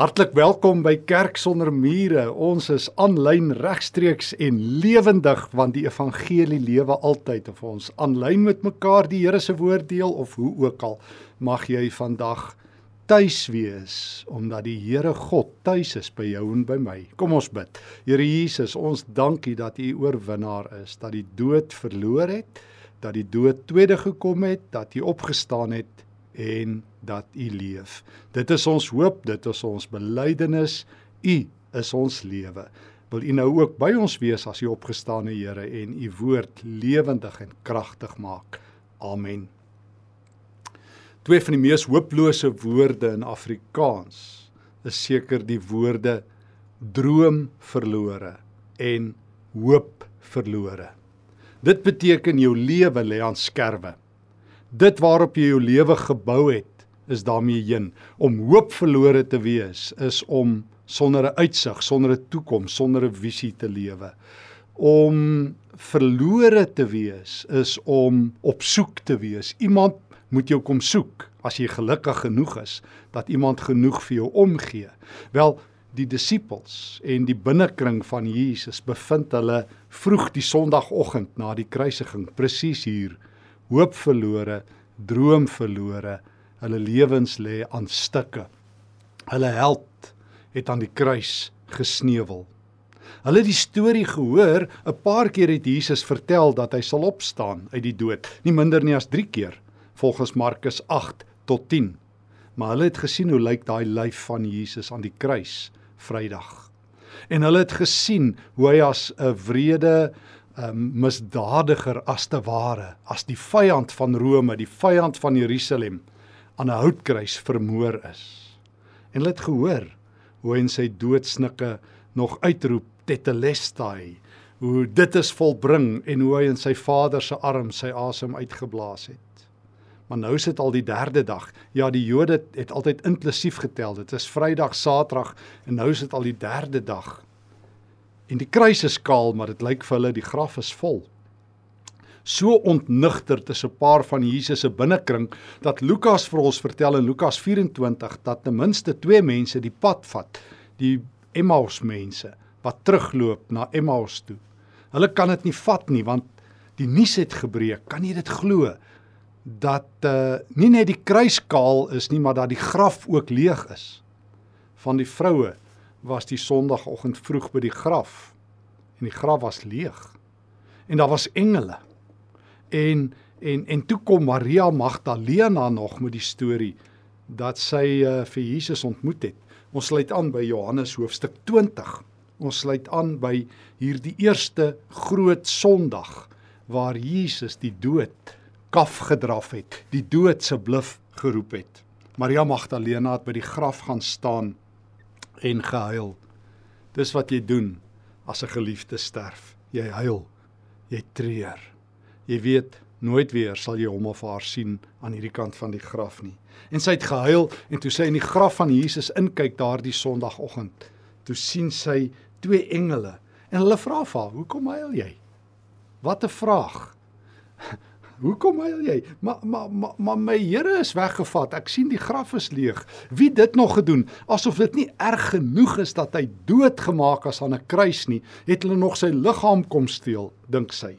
Hartlik welkom by Kerk sonder mure. Ons is aanlyn regstreeks en lewendig want die evangelie lewe altyd of ons aanlyn met mekaar die Here se woord deel of hoe ook al mag jy vandag tuis wees omdat die Here God tuis is by jou en by my. Kom ons bid. Here Jesus, ons dankie dat U oorwinnaar is, dat die dood verloor het, dat die dood tweede gekom het, dat U opgestaan het en dat U leef. Dit is ons hoop, dit is ons belydenis. U is ons lewe. Wil U nou ook by ons wees as U opgestane Here en U woord lewendig en kragtig maak. Amen. Twee van die mees hooplose woorde in Afrikaans is seker die woorde droom verlore en hoop verlore. Dit beteken jou lewe lê aan skerwe. Dit waarop jy jou lewe gebou het, is daarmee heen. Om hoop verlore te wees is om sonder 'n uitsig, sonder 'n toekoms, sonder 'n visie te lewe. Om verlore te wees is om op soek te wees. Iemand moet jou kom soek as jy gelukkig genoeg is dat iemand genoeg vir jou omgee. Wel, die disippels en die binnekring van Jesus bevind hulle vroeg die Sondagoggend na die kruisiging presies hier hoop verlore, droom verlore, hulle lewens lê aan stukke. Hulle held het aan die kruis gesneuwel. Hulle het die storie gehoor, 'n paar keer het Jesus vertel dat hy sal opstaan uit die dood, nie minder nie as 3 keer, volgens Markus 8 tot 10. Maar hulle het gesien hoe lyk daai lyf van Jesus aan die kruis Vrydag. En hulle het gesien hoe hy as 'n wrede um, misdadiger as te ware, as die vyand van Rome, die vyand van Jerusalem aan 'n houtkruis vermoor is. En hulle het gehoor hoe hy in sy doodsnikke nog uitroep tetelestai, hoe dit is volbring en hoe hy in sy Vader se arm sy asem uitgeblaas het. Maar nou is dit al die derde dag. Ja, die Jode het altyd inklusief getel. Dit is Vrydag, Saterdag en nou is dit al die derde dag. En die kruis is kaal, maar dit lyk vir hulle die graf is vol. So ontnigter tussen 'n paar van Jesus se binnekring dat Lukas vir ons vertel in Lukas 24 dat ten minste twee mense die pad vat, die Emmaus mense wat terugloop na Emmaus toe. Hulle kan dit nie vat nie want die nuus het gebreek. Kan jy dit glo? Dat uh nie net die kruis kaal is nie, maar dat die graf ook leeg is. Van die vroue was die Sondagoggend vroeg by die graf en die graf was leeg. En daar was engele. En en en toe kom Maria Magdalena nog met die storie dat sy uh, vir Jesus ontmoet het. Ons sluit aan by Johannes hoofstuk 20. Ons sluit aan by hierdie eerste groot Sondag waar Jesus die dood kaf gedraf het, die dood se bluf geroep het. Maria Magdalena het by die graf gaan staan en gehuil. Dis wat jy doen as 'n geliefde sterf. Jy huil. Jy treur. Jy weet nooit weer sal jy hom of haar sien aan hierdie kant van die graf nie. En sy het gehuil en toe sy in die graf van Jesus inkyk daardie Sondagoggend, toe sien sy twee engele en hulle vra vir haar: "Hoekom huil jy?" Wat 'n vraag. Hoekom huil jy? Maar maar maar ma, my Here is weggevat. Ek sien die graf is leeg. Wie dit nog gedoen? Asof dit nie erg genoeg is dat hy doodgemaak is aan 'n kruis nie, het hulle nog sy liggaam kom steel, dink sy.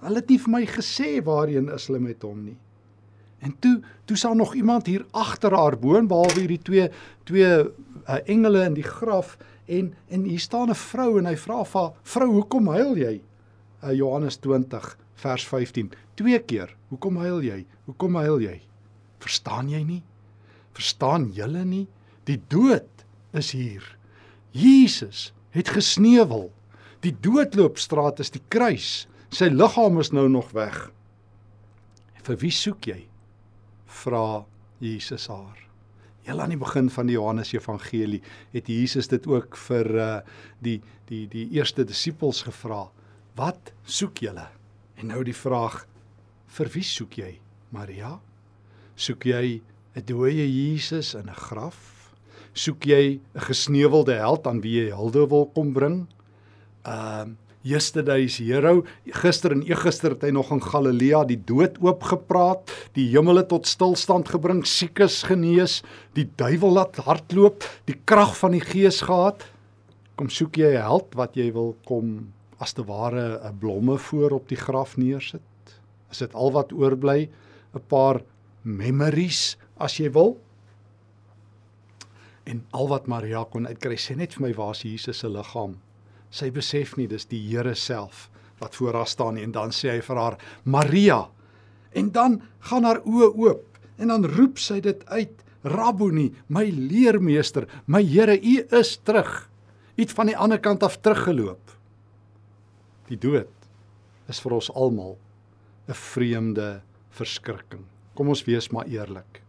Hulle het nie vir my gesê waarheen is hulle met hom nie. En toe, toe sal nog iemand hier agter haar woon behalwe hierdie twee twee uh, engele in die graf en en hier staan 'n vrou en hy vra vir haar: "Vrou, hoekom huil jy?" Uh, Johannes 20 vers 15. Twee keer. Hoekom huil jy? Hoekom huil jy? Verstaan jy nie? Verstaan julle nie? Die dood is hier. Jesus het gesneuwel. Die doodloopstraat is die kruis. Sy liggaam is nou nog weg. Vir wie soek jy? Vra Jesus haar. Heel aan die begin van die Johannes Evangelie het Jesus dit ook vir uh, die die die eerste disippels gevra. Wat soek julle? En nou die vraag: vir wie soek jy? Maria? Soek jy 'n dooie Jesus in 'n graf? Soek jy 'n gesneuwelde held aan wie jy hulde wil kom bring? Ehm uh, Yesterday's hero. Gister en eergister het hy nog in Galilea die dood oopgepraat, die hemele tot stilstand gebring, siekes genees, die duiwel laat hardloop, die krag van die Gees gehad. Kom soek jy 'n held wat jy wil kom as te ware 'n blomme voor op die graf neersit? Is dit al wat oorbly? 'n Paar memories as jy wil? En al wat Maria kon uitkry, sê net vir my waar is Jesus se liggaam? Sy besef nie dis die Here self wat voor haar staan nie en dan sê hy vir haar Maria. En dan gaan haar oë oop en dan roep sy dit uit Rabboni, my leermeester, my Here, U is terug. U het van die ander kant af teruggeloop. Die dood is vir ons almal 'n vreemde verskrikking. Kom ons wees maar eerlik.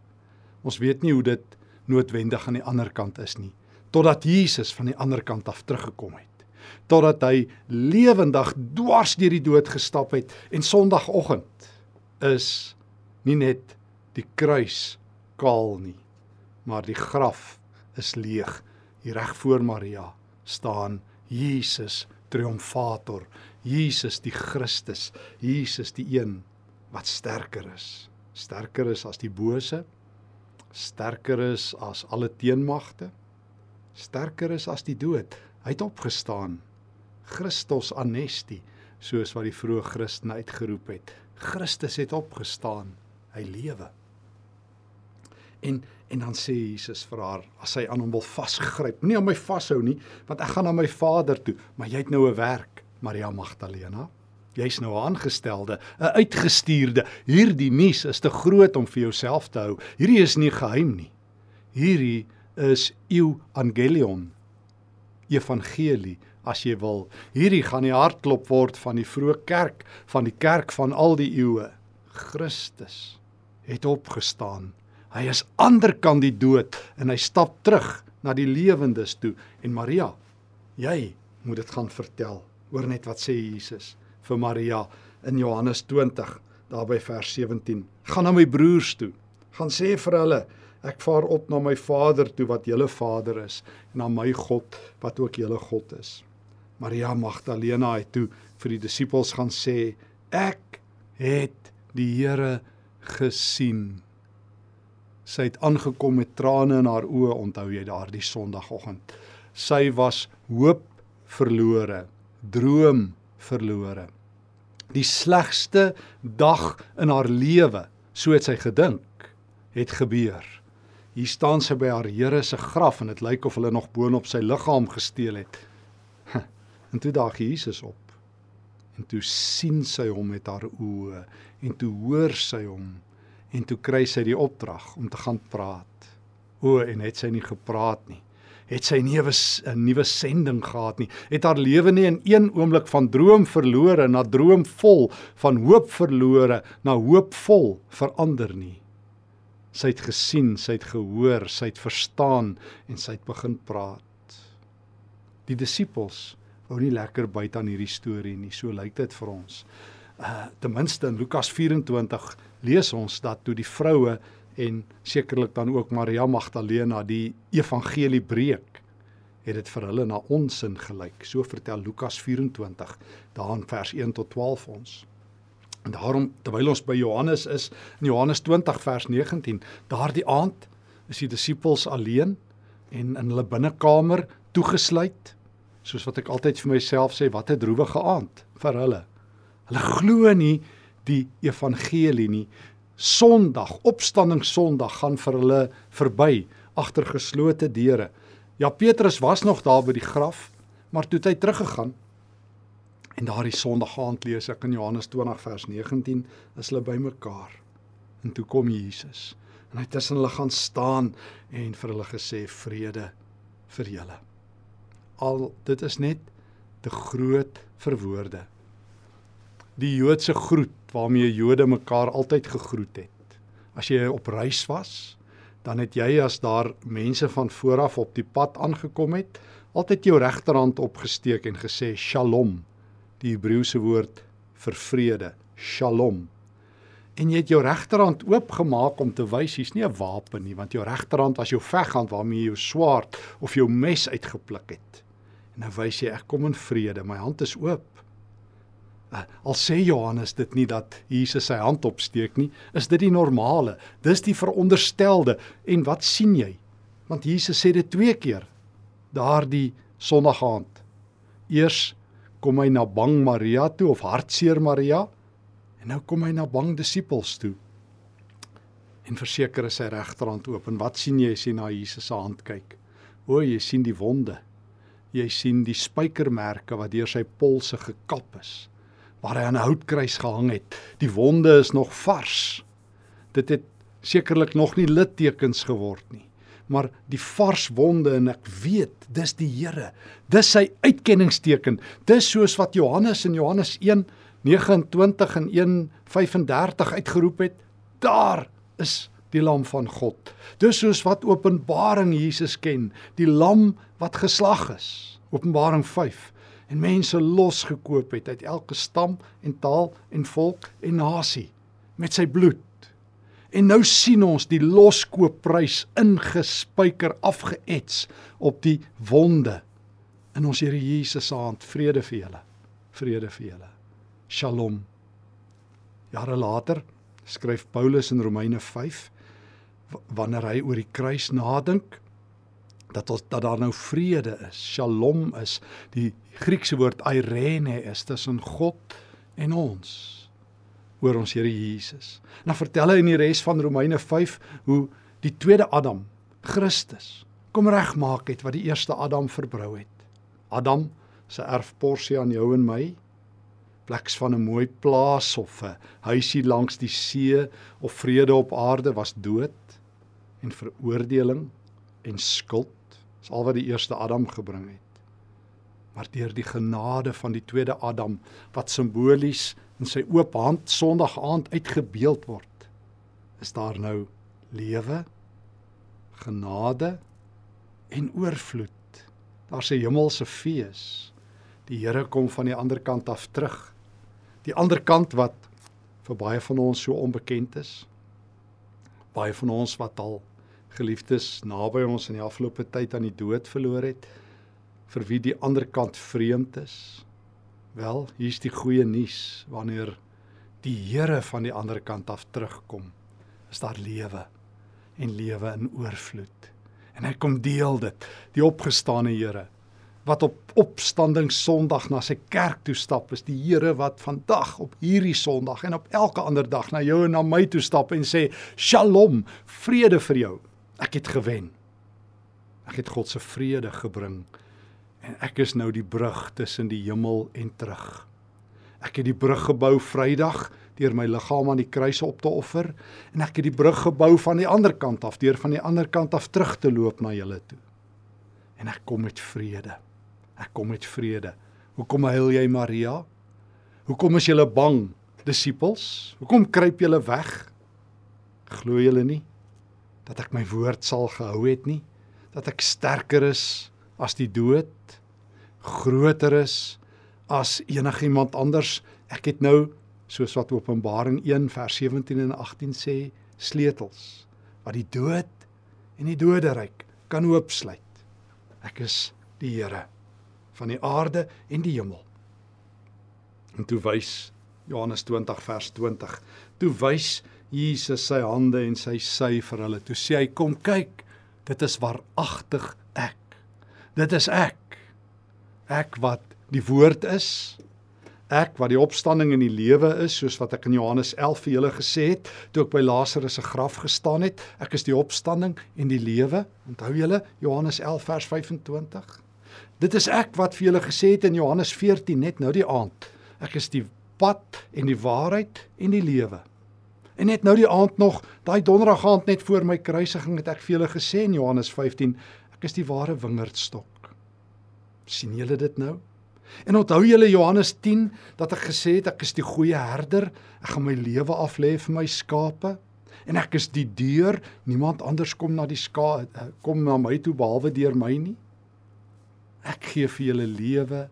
Ons weet nie hoe dit noodwendig aan die ander kant is nie, totdat Jesus van die ander kant af teruggekom het totdat hy lewendig dwars deur die dood gestap het en Sondagoggend is nie net die kruis kaal nie, maar die graf is leeg. Hier reg voor Maria staan Jesus triomfator, Jesus die Christus, Jesus die een wat sterker is, sterker is as die bose, sterker is as alle teenmagte, sterker is as die dood. Hy het opgestaan. Christus anesti, soos wat die vroeë Christene uitgeroep het. Christus het opgestaan. Hy lewe. En en dan sê Jesus vir haar, as hy aan hom wil vasgryp, nie aan my vashou nie, want ek gaan na my Vader toe, maar jy het nou 'n werk, Maria Magdalena. Jy's nou 'n aangestelde, 'n uitgestuurde. Hierdie nuus is te groot om vir jouself te hou. Hierdie is nie geheim nie. Hierdie is evangelion evangelie as jy wil. Hierdie gaan die hartklop word van die vroeë kerk, van die kerk van al die eeue. Christus het opgestaan. Hy is aanderkant die dood en hy stap terug na die lewendes toe en Maria, jy moet dit gaan vertel. Hoor net wat sê Jesus vir Maria in Johannes 20 daarby vers 17. Gaan na my broers toe. Gaan sê vir hulle Ek vaar op na my Vader toe wat julle Vader is en na my God wat ook julle God is. Maria Magdalena het toe vir die disippels gaan sê: Ek het die Here gesien. Sy het aangekom met trane in haar oë, onthou jy daardie Sondagoggend. Sy was hoop verlore, droom verlore. Die slegste dag in haar lewe, so het sy gedink, het gebeur. Hier staan sy by haar Here se graf en dit lyk of hulle nog boonop sy liggaam gesteel het. En toe daag Jesus op. En toe sien sy hom met haar oë en toe hoor sy hom en toe kry sy die opdrag om te gaan praat. O en het sy nie gepraat nie. Het sy nie 'n nuwe sending gehad nie. Het haar lewe nie in een oomblik van droom verlore na droomvol, van hoop verlore na hoopvol verander nie sy het gesien, sy het gehoor, sy het verstaan en sy het begin praat. Die disippels wou nie lekker byt aan hierdie storie nie, so lyk dit vir ons. Uh ten minste in Lukas 24 lees ons dat toe die vroue en sekerlik dan ook Maria Magdalena die evangelie breek, het dit vir hulle na onsin gelyk. So vertel Lukas 24 daar in vers 1 tot 12 ons. En daarom terwyl ons by Johannes is, in Johannes 20 vers 19, daardie aand is die disippels alleen en in hulle binnekamer toegesluit, soos wat ek altyd vir myself sê, wat 'n droewige aand vir hulle. Hulle glo nie die evangelie nie. Sondag, opstanding Sondag gaan vir hulle verby agter geslote deure. Ja Petrus was nog daar by die graf, maar toe het hy teruggegaan En daardie Sondag aand lees ek in Johannes 20 vers 19, is hulle bymekaar. En toe kom Jesus. En hy tussen hulle gaan staan en vir hulle gesê vrede vir julle. Al dit is net te groot vir woorde. Die Joodse groet waarmee Jode mekaar altyd gegroet het. As jy op reis was, dan het jy as daar mense van vooraf op die pad aangekom het, altyd jou regterhand opgesteek en gesê Shalom die Hebreëse woord vir vrede, Shalom. En jy het jou regterhand oopgemaak om te wys hier's nie 'n wapen nie, want jou regterhand was jou veghand waarmee jy jou swaard of jou mes uitgepluk het. En nou wys jy ek kom in vrede, my hand is oop. Uh, al sê Johannes dit nie dat Jesus sy hand opsteek nie, is dit die normale. Dis die veronderstelde. En wat sien jy? Want Jesus sê dit twee keer. Daardie Sondaгаand. Eers kom hy na bang Maria toe of hartseer Maria en nou kom hy na bang disippels toe. En verseker is sy regterhand oop en wat sien jy as jy na Jesus se hand kyk? O, jy sien die wonde. Jy sien die spykermerke wat deur sy polse gekap is waar hy aan 'n houtkruis gehang het. Die wonde is nog vars. Dit het sekerlik nog nie littekens geword nie maar die vars wonde en ek weet dis die Here. Dis sy uitkenningsteken. Dis soos wat Johannes in Johannes 1:29 en 1:35 uitgeroep het. Daar is die lam van God. Dis soos wat Openbaring Jesus ken, die lam wat geslag is. Openbaring 5 en mense losgekoop het uit elke stam en taal en volk en nasie met sy bloed. En nou sien ons die loskoopprys ingespyker afgeets op die wonde in ons Here Jesus se hand. Vrede vir julle. Vrede vir julle. Shalom. Jare later skryf Paulus in Romeine 5 wanneer hy oor die kruis nadink dat ons dat daar nou vrede is. Shalom is die Griekse woord eirene is tussen God en ons oor ons Here Jesus. En dan vertel hy in die res van Romeine 5 hoe die tweede Adam, Christus, kom regmaak het wat die eerste Adam verbrou het. Adam se erfporsie aan jou en my pleks van 'n mooi plaas of 'n huisie langs die see of vrede op aarde was dood en veroordeling en skuld. Dis al wat die eerste Adam gebring het. Maar deur die genade van die tweede Adam wat simbolies in sy oop hand Sondag aand uitgebeeld word, is daar nou lewe, genade en oorvloed. Daar's 'n hemelse fees. Die Here kom van die ander kant af terug. Die ander kant wat vir baie van ons so onbekend is. Baie van ons wat al geliefdes naby ons in die afgelope tyd aan die dood verloor het, vir wie die ander kant vreemd is, Wel, hier's die goeie nuus. Wanneer die Here van die ander kant af terugkom, is daar lewe en lewe in oorvloed. En hy kom deel dit, die opgestane Here wat op opstanding Sondag na sy kerk toe stap, is die Here wat vandag op hierdie Sondag en op elke ander dag na jou en na my toe stap en sê: "Shalom, vrede vir jou. Ek het gewen. Ek het God se vrede gebring." en ek is nou die brug tussen die hemel en terug. Ek het die brug gebou Vrydag deur my liggaam aan die kruis op te offer en ek het die brug gebou van die ander kant af deur van die ander kant af terug te loop na julle toe. En ek kom met vrede. Ek kom met vrede. Hoekom huil jy Maria? Hoekom is julle bang, disippels? Hoekom kruip julle weg? Glo julle nie dat ek my woord sal gehou het nie? Dat ek sterker is as die dood groter is as enigiemand anders. Ek het nou soos wat Openbaring 1 vers 17 en 18 sê, sleutels wat die dood en die doderyk kan oopsluit. Ek is die Here van die aarde en die hemel. En toe wys Johannes 20 vers 20. Toe wys Jesus sy hande en sy sy vir hulle. Toe sê hy: "Kom kyk, dit is waaragtig ek." Dit is ek. Ek wat die woord is. Ek wat die opstanding en die lewe is, soos wat ek in Johannes 11 vir julle gesê het, toe ek by Lazarus se graf gestaan het. Ek is die opstanding en die lewe. Onthou julle Johannes 11 vers 25? Dit is ek wat vir julle gesê het in Johannes 14 net nou die aand. Ek is die pad en die waarheid en die lewe. En net nou die aand nog, daai donderdag aand net voor my kruisiging het ek vir julle gesê in Johannes 15, Ek is die ware wingerdstok. sien julle dit nou? En onthou julle Johannes 10 dat ek gesê het ek is die goeie herder, ek gaan my lewe af lê vir my skape en ek is die deur, niemand anders kom na die ska eh, kom na my toe behalwe deur my nie. Ek gee vir julle lewe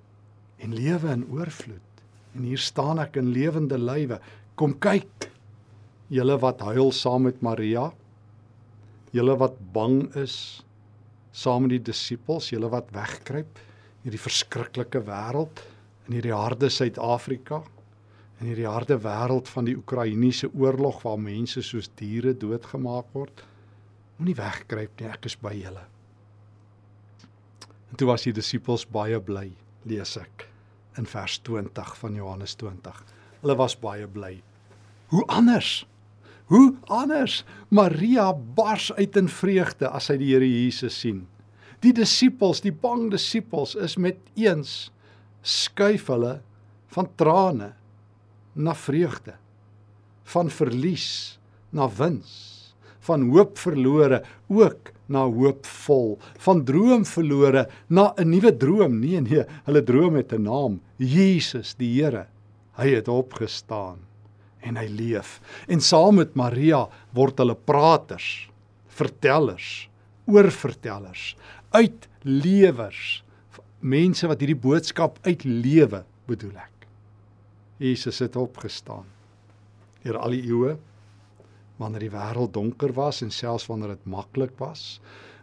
en lewe in oorvloed. En hier staan ek in lewende lywe. Kom kyk. Julle wat huil saam met Maria. Julle wat bang is saam met die disippels, julle wat wegkruip in hierdie verskriklike wêreld in hierdie harde Suid-Afrika. in hierdie harde wêreld van die Oekraïense oorlog waar mense soos diere doodgemaak word, moenie wegkruip nie, ek is by julle. En toe was die disippels baie bly, lees ek in vers 20 van Johannes 20. Hulle was baie bly. Hoe anders? Hoe anders? Maria bars uit in vreugde as sy die Here Jesus sien. Die disippels, die bang disippels is met eens skuif hulle van trane na vreugde, van verlies na wins, van hoop verlore ook na hoopvol, van droom verlore na 'n nuwe droom. Nee nee, hulle droom het 'n naam, Jesus die Here. Hy het opgestaan en hy leef. En saam met Maria word hulle praters, vertellers, oorvertellers, uitlewers, mense wat hierdie boodskap uitlewe, bedoel ek. Jesus het opgestaan. Deur al die eeue wanneer die wêreld donker was en selfs wanneer dit maklik was,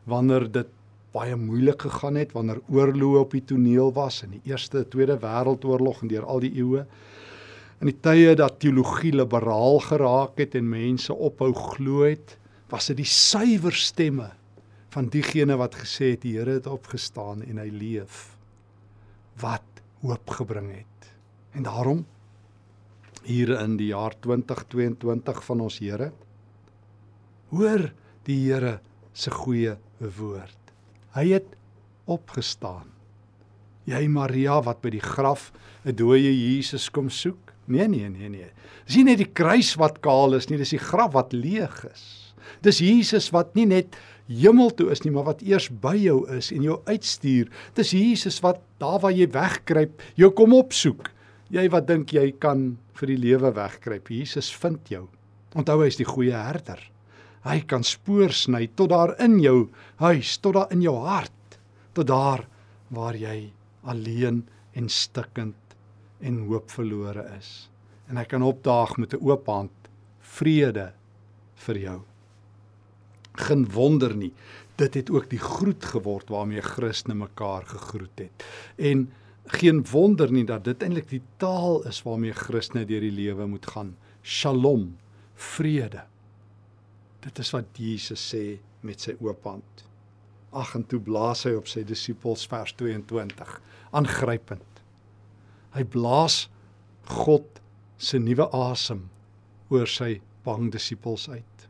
wanneer dit baie moeilik gegaan het, wanneer oorloë op die toneel was in die Eerste, Tweede Wêreldoorlog en deur al die eeue, in die tye dat teologie liberaal geraak het en mense ophou glo het, was dit die suiwer stemme van diegene wat gesê het die Here het opgestaan en hy leef wat hoop gebring het. En daarom hier in die jaar 2022 van ons Here. Hoor die Here se goeie woord. Hy het opgestaan. Jy Maria wat by die graf 'n dooie Jesus kom soek? Nee nee nee nee. Dis nie net die kruis wat kaal is nie, dis die graf wat leeg is. Dis Jesus wat nie net hemel toe is nie, maar wat eers by jou is en jou uitstuur. Dis Jesus wat daar waar jy wegkruip, jou kom opsoek. Jy wat dink jy kan vir die lewe wegkruip, Jesus vind jou. Onthou hy is die goeie herder. Hy kan spoor sny tot daar in jou huis, tot daar in jou hart, tot daar waar jy alleen en stikkend en hoop verlore is. En hy kan opdaag met 'n oop hand, vrede vir jou. Geen wonder nie, dit het ook die groet geword waarmee Christene mekaar gegroet het. En geen wonder nie dat dit eintlik die taal is waarmee Christene deur die lewe moet gaan. Shalom, vrede. Dit is wat Jesus sê met sy oop hand. Ag en toe blaas hy op sy disippels vers 22. Aangrypend. Hy blaas God se nuwe asem oor sy bang disippels uit.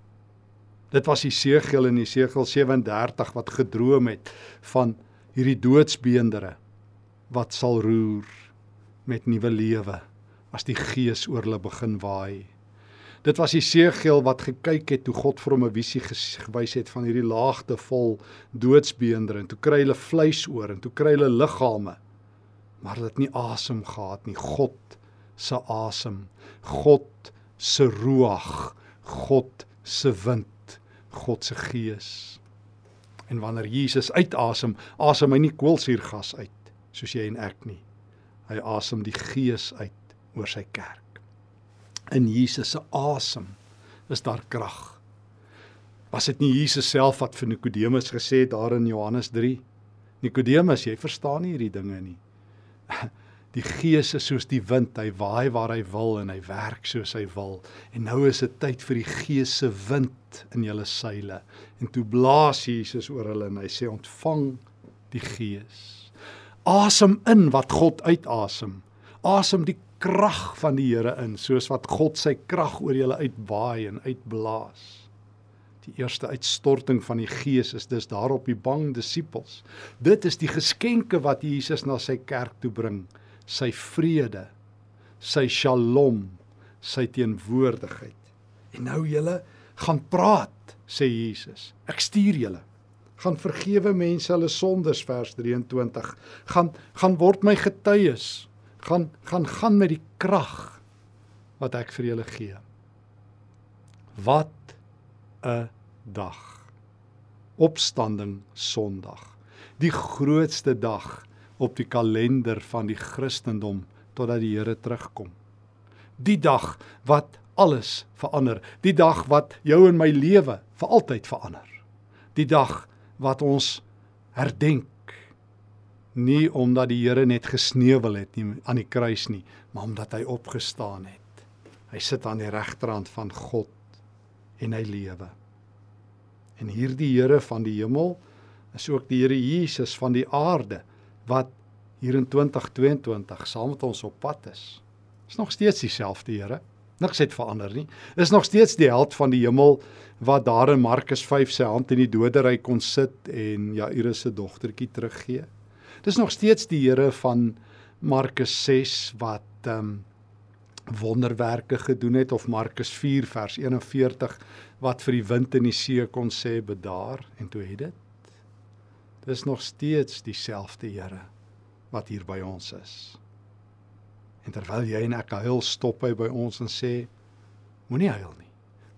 Dit was Jesegiel in Jesegiel 37 wat gedroom het van hierdie doodsbeendere wat sal roer met nuwe lewe as die gees oor hulle begin waai. Dit was Jesegiel wat gekyk het toe God vir hom 'n visie gewys het van hierdie laagte vol doodsbeender en toe kry hulle vleis oor en toe kry hulle liggame. Maar hulle het nie asem gehad nie. God se asem, God se ruach, God se wind, God se gees. En wanneer Jesus uitasem, asem hy nie koolsuurgas uit soos jy en ek nie. Hy asem die gees uit oor sy kerk. In Jesus se asem is daar krag. Was dit nie Jesus self wat vir Nikodemus gesê het daar in Johannes 3? Nikodemus, jy verstaan nie hierdie dinge nie. Die gees is soos die wind, hy waai waar hy wil en hy werk soos hy wil. En nou is dit tyd vir die gees se wind in julle seile. En toe blaas Jesus oor hulle en hy sê ontvang die gees asem in wat God uitasem. Asem die krag van die Here in, soos wat God sy krag oor julle uitwaai en uitblaas. Die eerste uitstorting van die Gees is dus daarop die bang disippels. Dit is die geskenke wat Jesus na sy kerk toe bring, sy vrede, sy shalom, sy teenwoordigheid. En nou julle gaan praat, sê Jesus. Ek stuur julle gaan vergewe mense hulle sondes vers 23 gaan gaan word my getuies gaan gaan gaan met die krag wat ek vir julle gee wat 'n dag. Opstanding sonderdag die grootste dag op die kalender van die Christendom totdat die Here terugkom. Die dag wat alles verander. Die dag wat jou en my lewe vir altyd verander. Die dag wat ons herdenk. Nie omdat die Here net gesneuwel het nie aan die kruis nie, maar omdat hy opgestaan het. Hy sit aan die regterhand van God en hy lewe. En hierdie Here van die hemel is ook die Here Jesus van die aarde wat hier in 2022 saam met ons op pad is. Is nog steeds dieselfde Here. Niks het verander nie. Is nog steeds die held van die hemel wat daar in Markus 5 sy hand in die doderyk kon sit en Jairus se dogtertjie teruggee. Dis nog steeds die Here van Markus 6 wat ehm um, wonderwerke gedoen het of Markus 4 vers 41 wat vir die wind en die see kon sê bedaar en toe het dit. Dis nog steeds dieselfde Here wat hier by ons is. En terwyl jy en ek huil, stop hy by ons en sê moenie huil nie.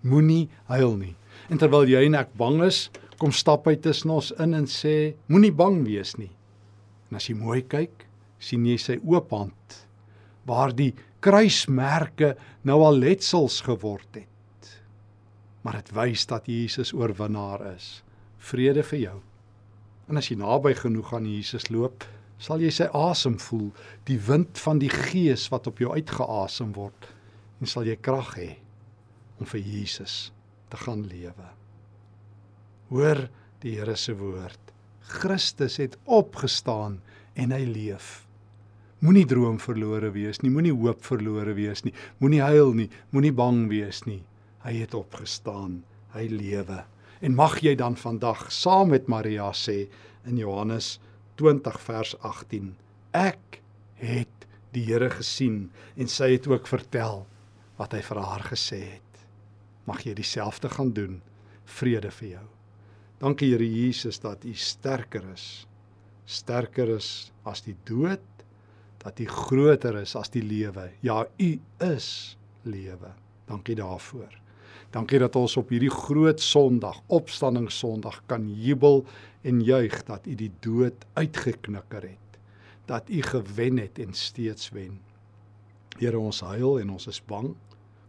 Moenie huil nie. En terwyl jy en ek bang is, kom stap hy tussen ons in en sê moenie bang wees nie. En as jy mooi kyk, sien jy sy oop hand waar die kruismerke nou al letsels geword het. Maar dit wys dat Jesus oorwinnaar is. Vrede vir jou. En as jy naby genoeg aan Jesus loop, sal jy sy asem voel, die wind van die Gees wat op jou uitgeasem word en sal jy krag hê om vir Jesus te gaan lewe. Hoor die Here se woord. Christus het opgestaan en hy leef. Moenie droom verlore wees nie, moenie hoop verlore wees nie, moenie huil nie, moenie bang wees nie. Hy het opgestaan, hy lewe. En mag jy dan vandag saam met Maria sê in Johannes 20 vers 18. Ek het die Here gesien en sy het ook vertel wat hy vir haar gesê het. Mag jy dieselfde gaan doen. Vrede vir jou. Dankie Here Jesus dat U sterker is. Sterker is as die dood, dat U groter is as die lewe. Ja, U is lewe. Dankie daarvoor. Dankie dat ons op hierdie groot Sondag, Opstanding Sondag kan jubel en juig dat U die dood uitgeknikker het. Dat U gewen het en steeds wen. Here ons huil en ons is bang.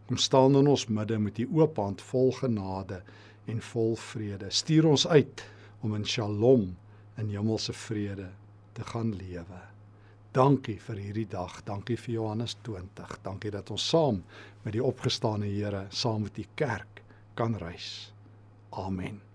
Kom staan in ons midde met U oop hand vol genade en vol vrede. Stuur ons uit om in Shalom in hemelse vrede te gaan lewe. Dankie vir hierdie dag. Dankie vir Johannes 20. Dankie dat ons saam met die opgestane Here saam met die kerk kan reis. Amen.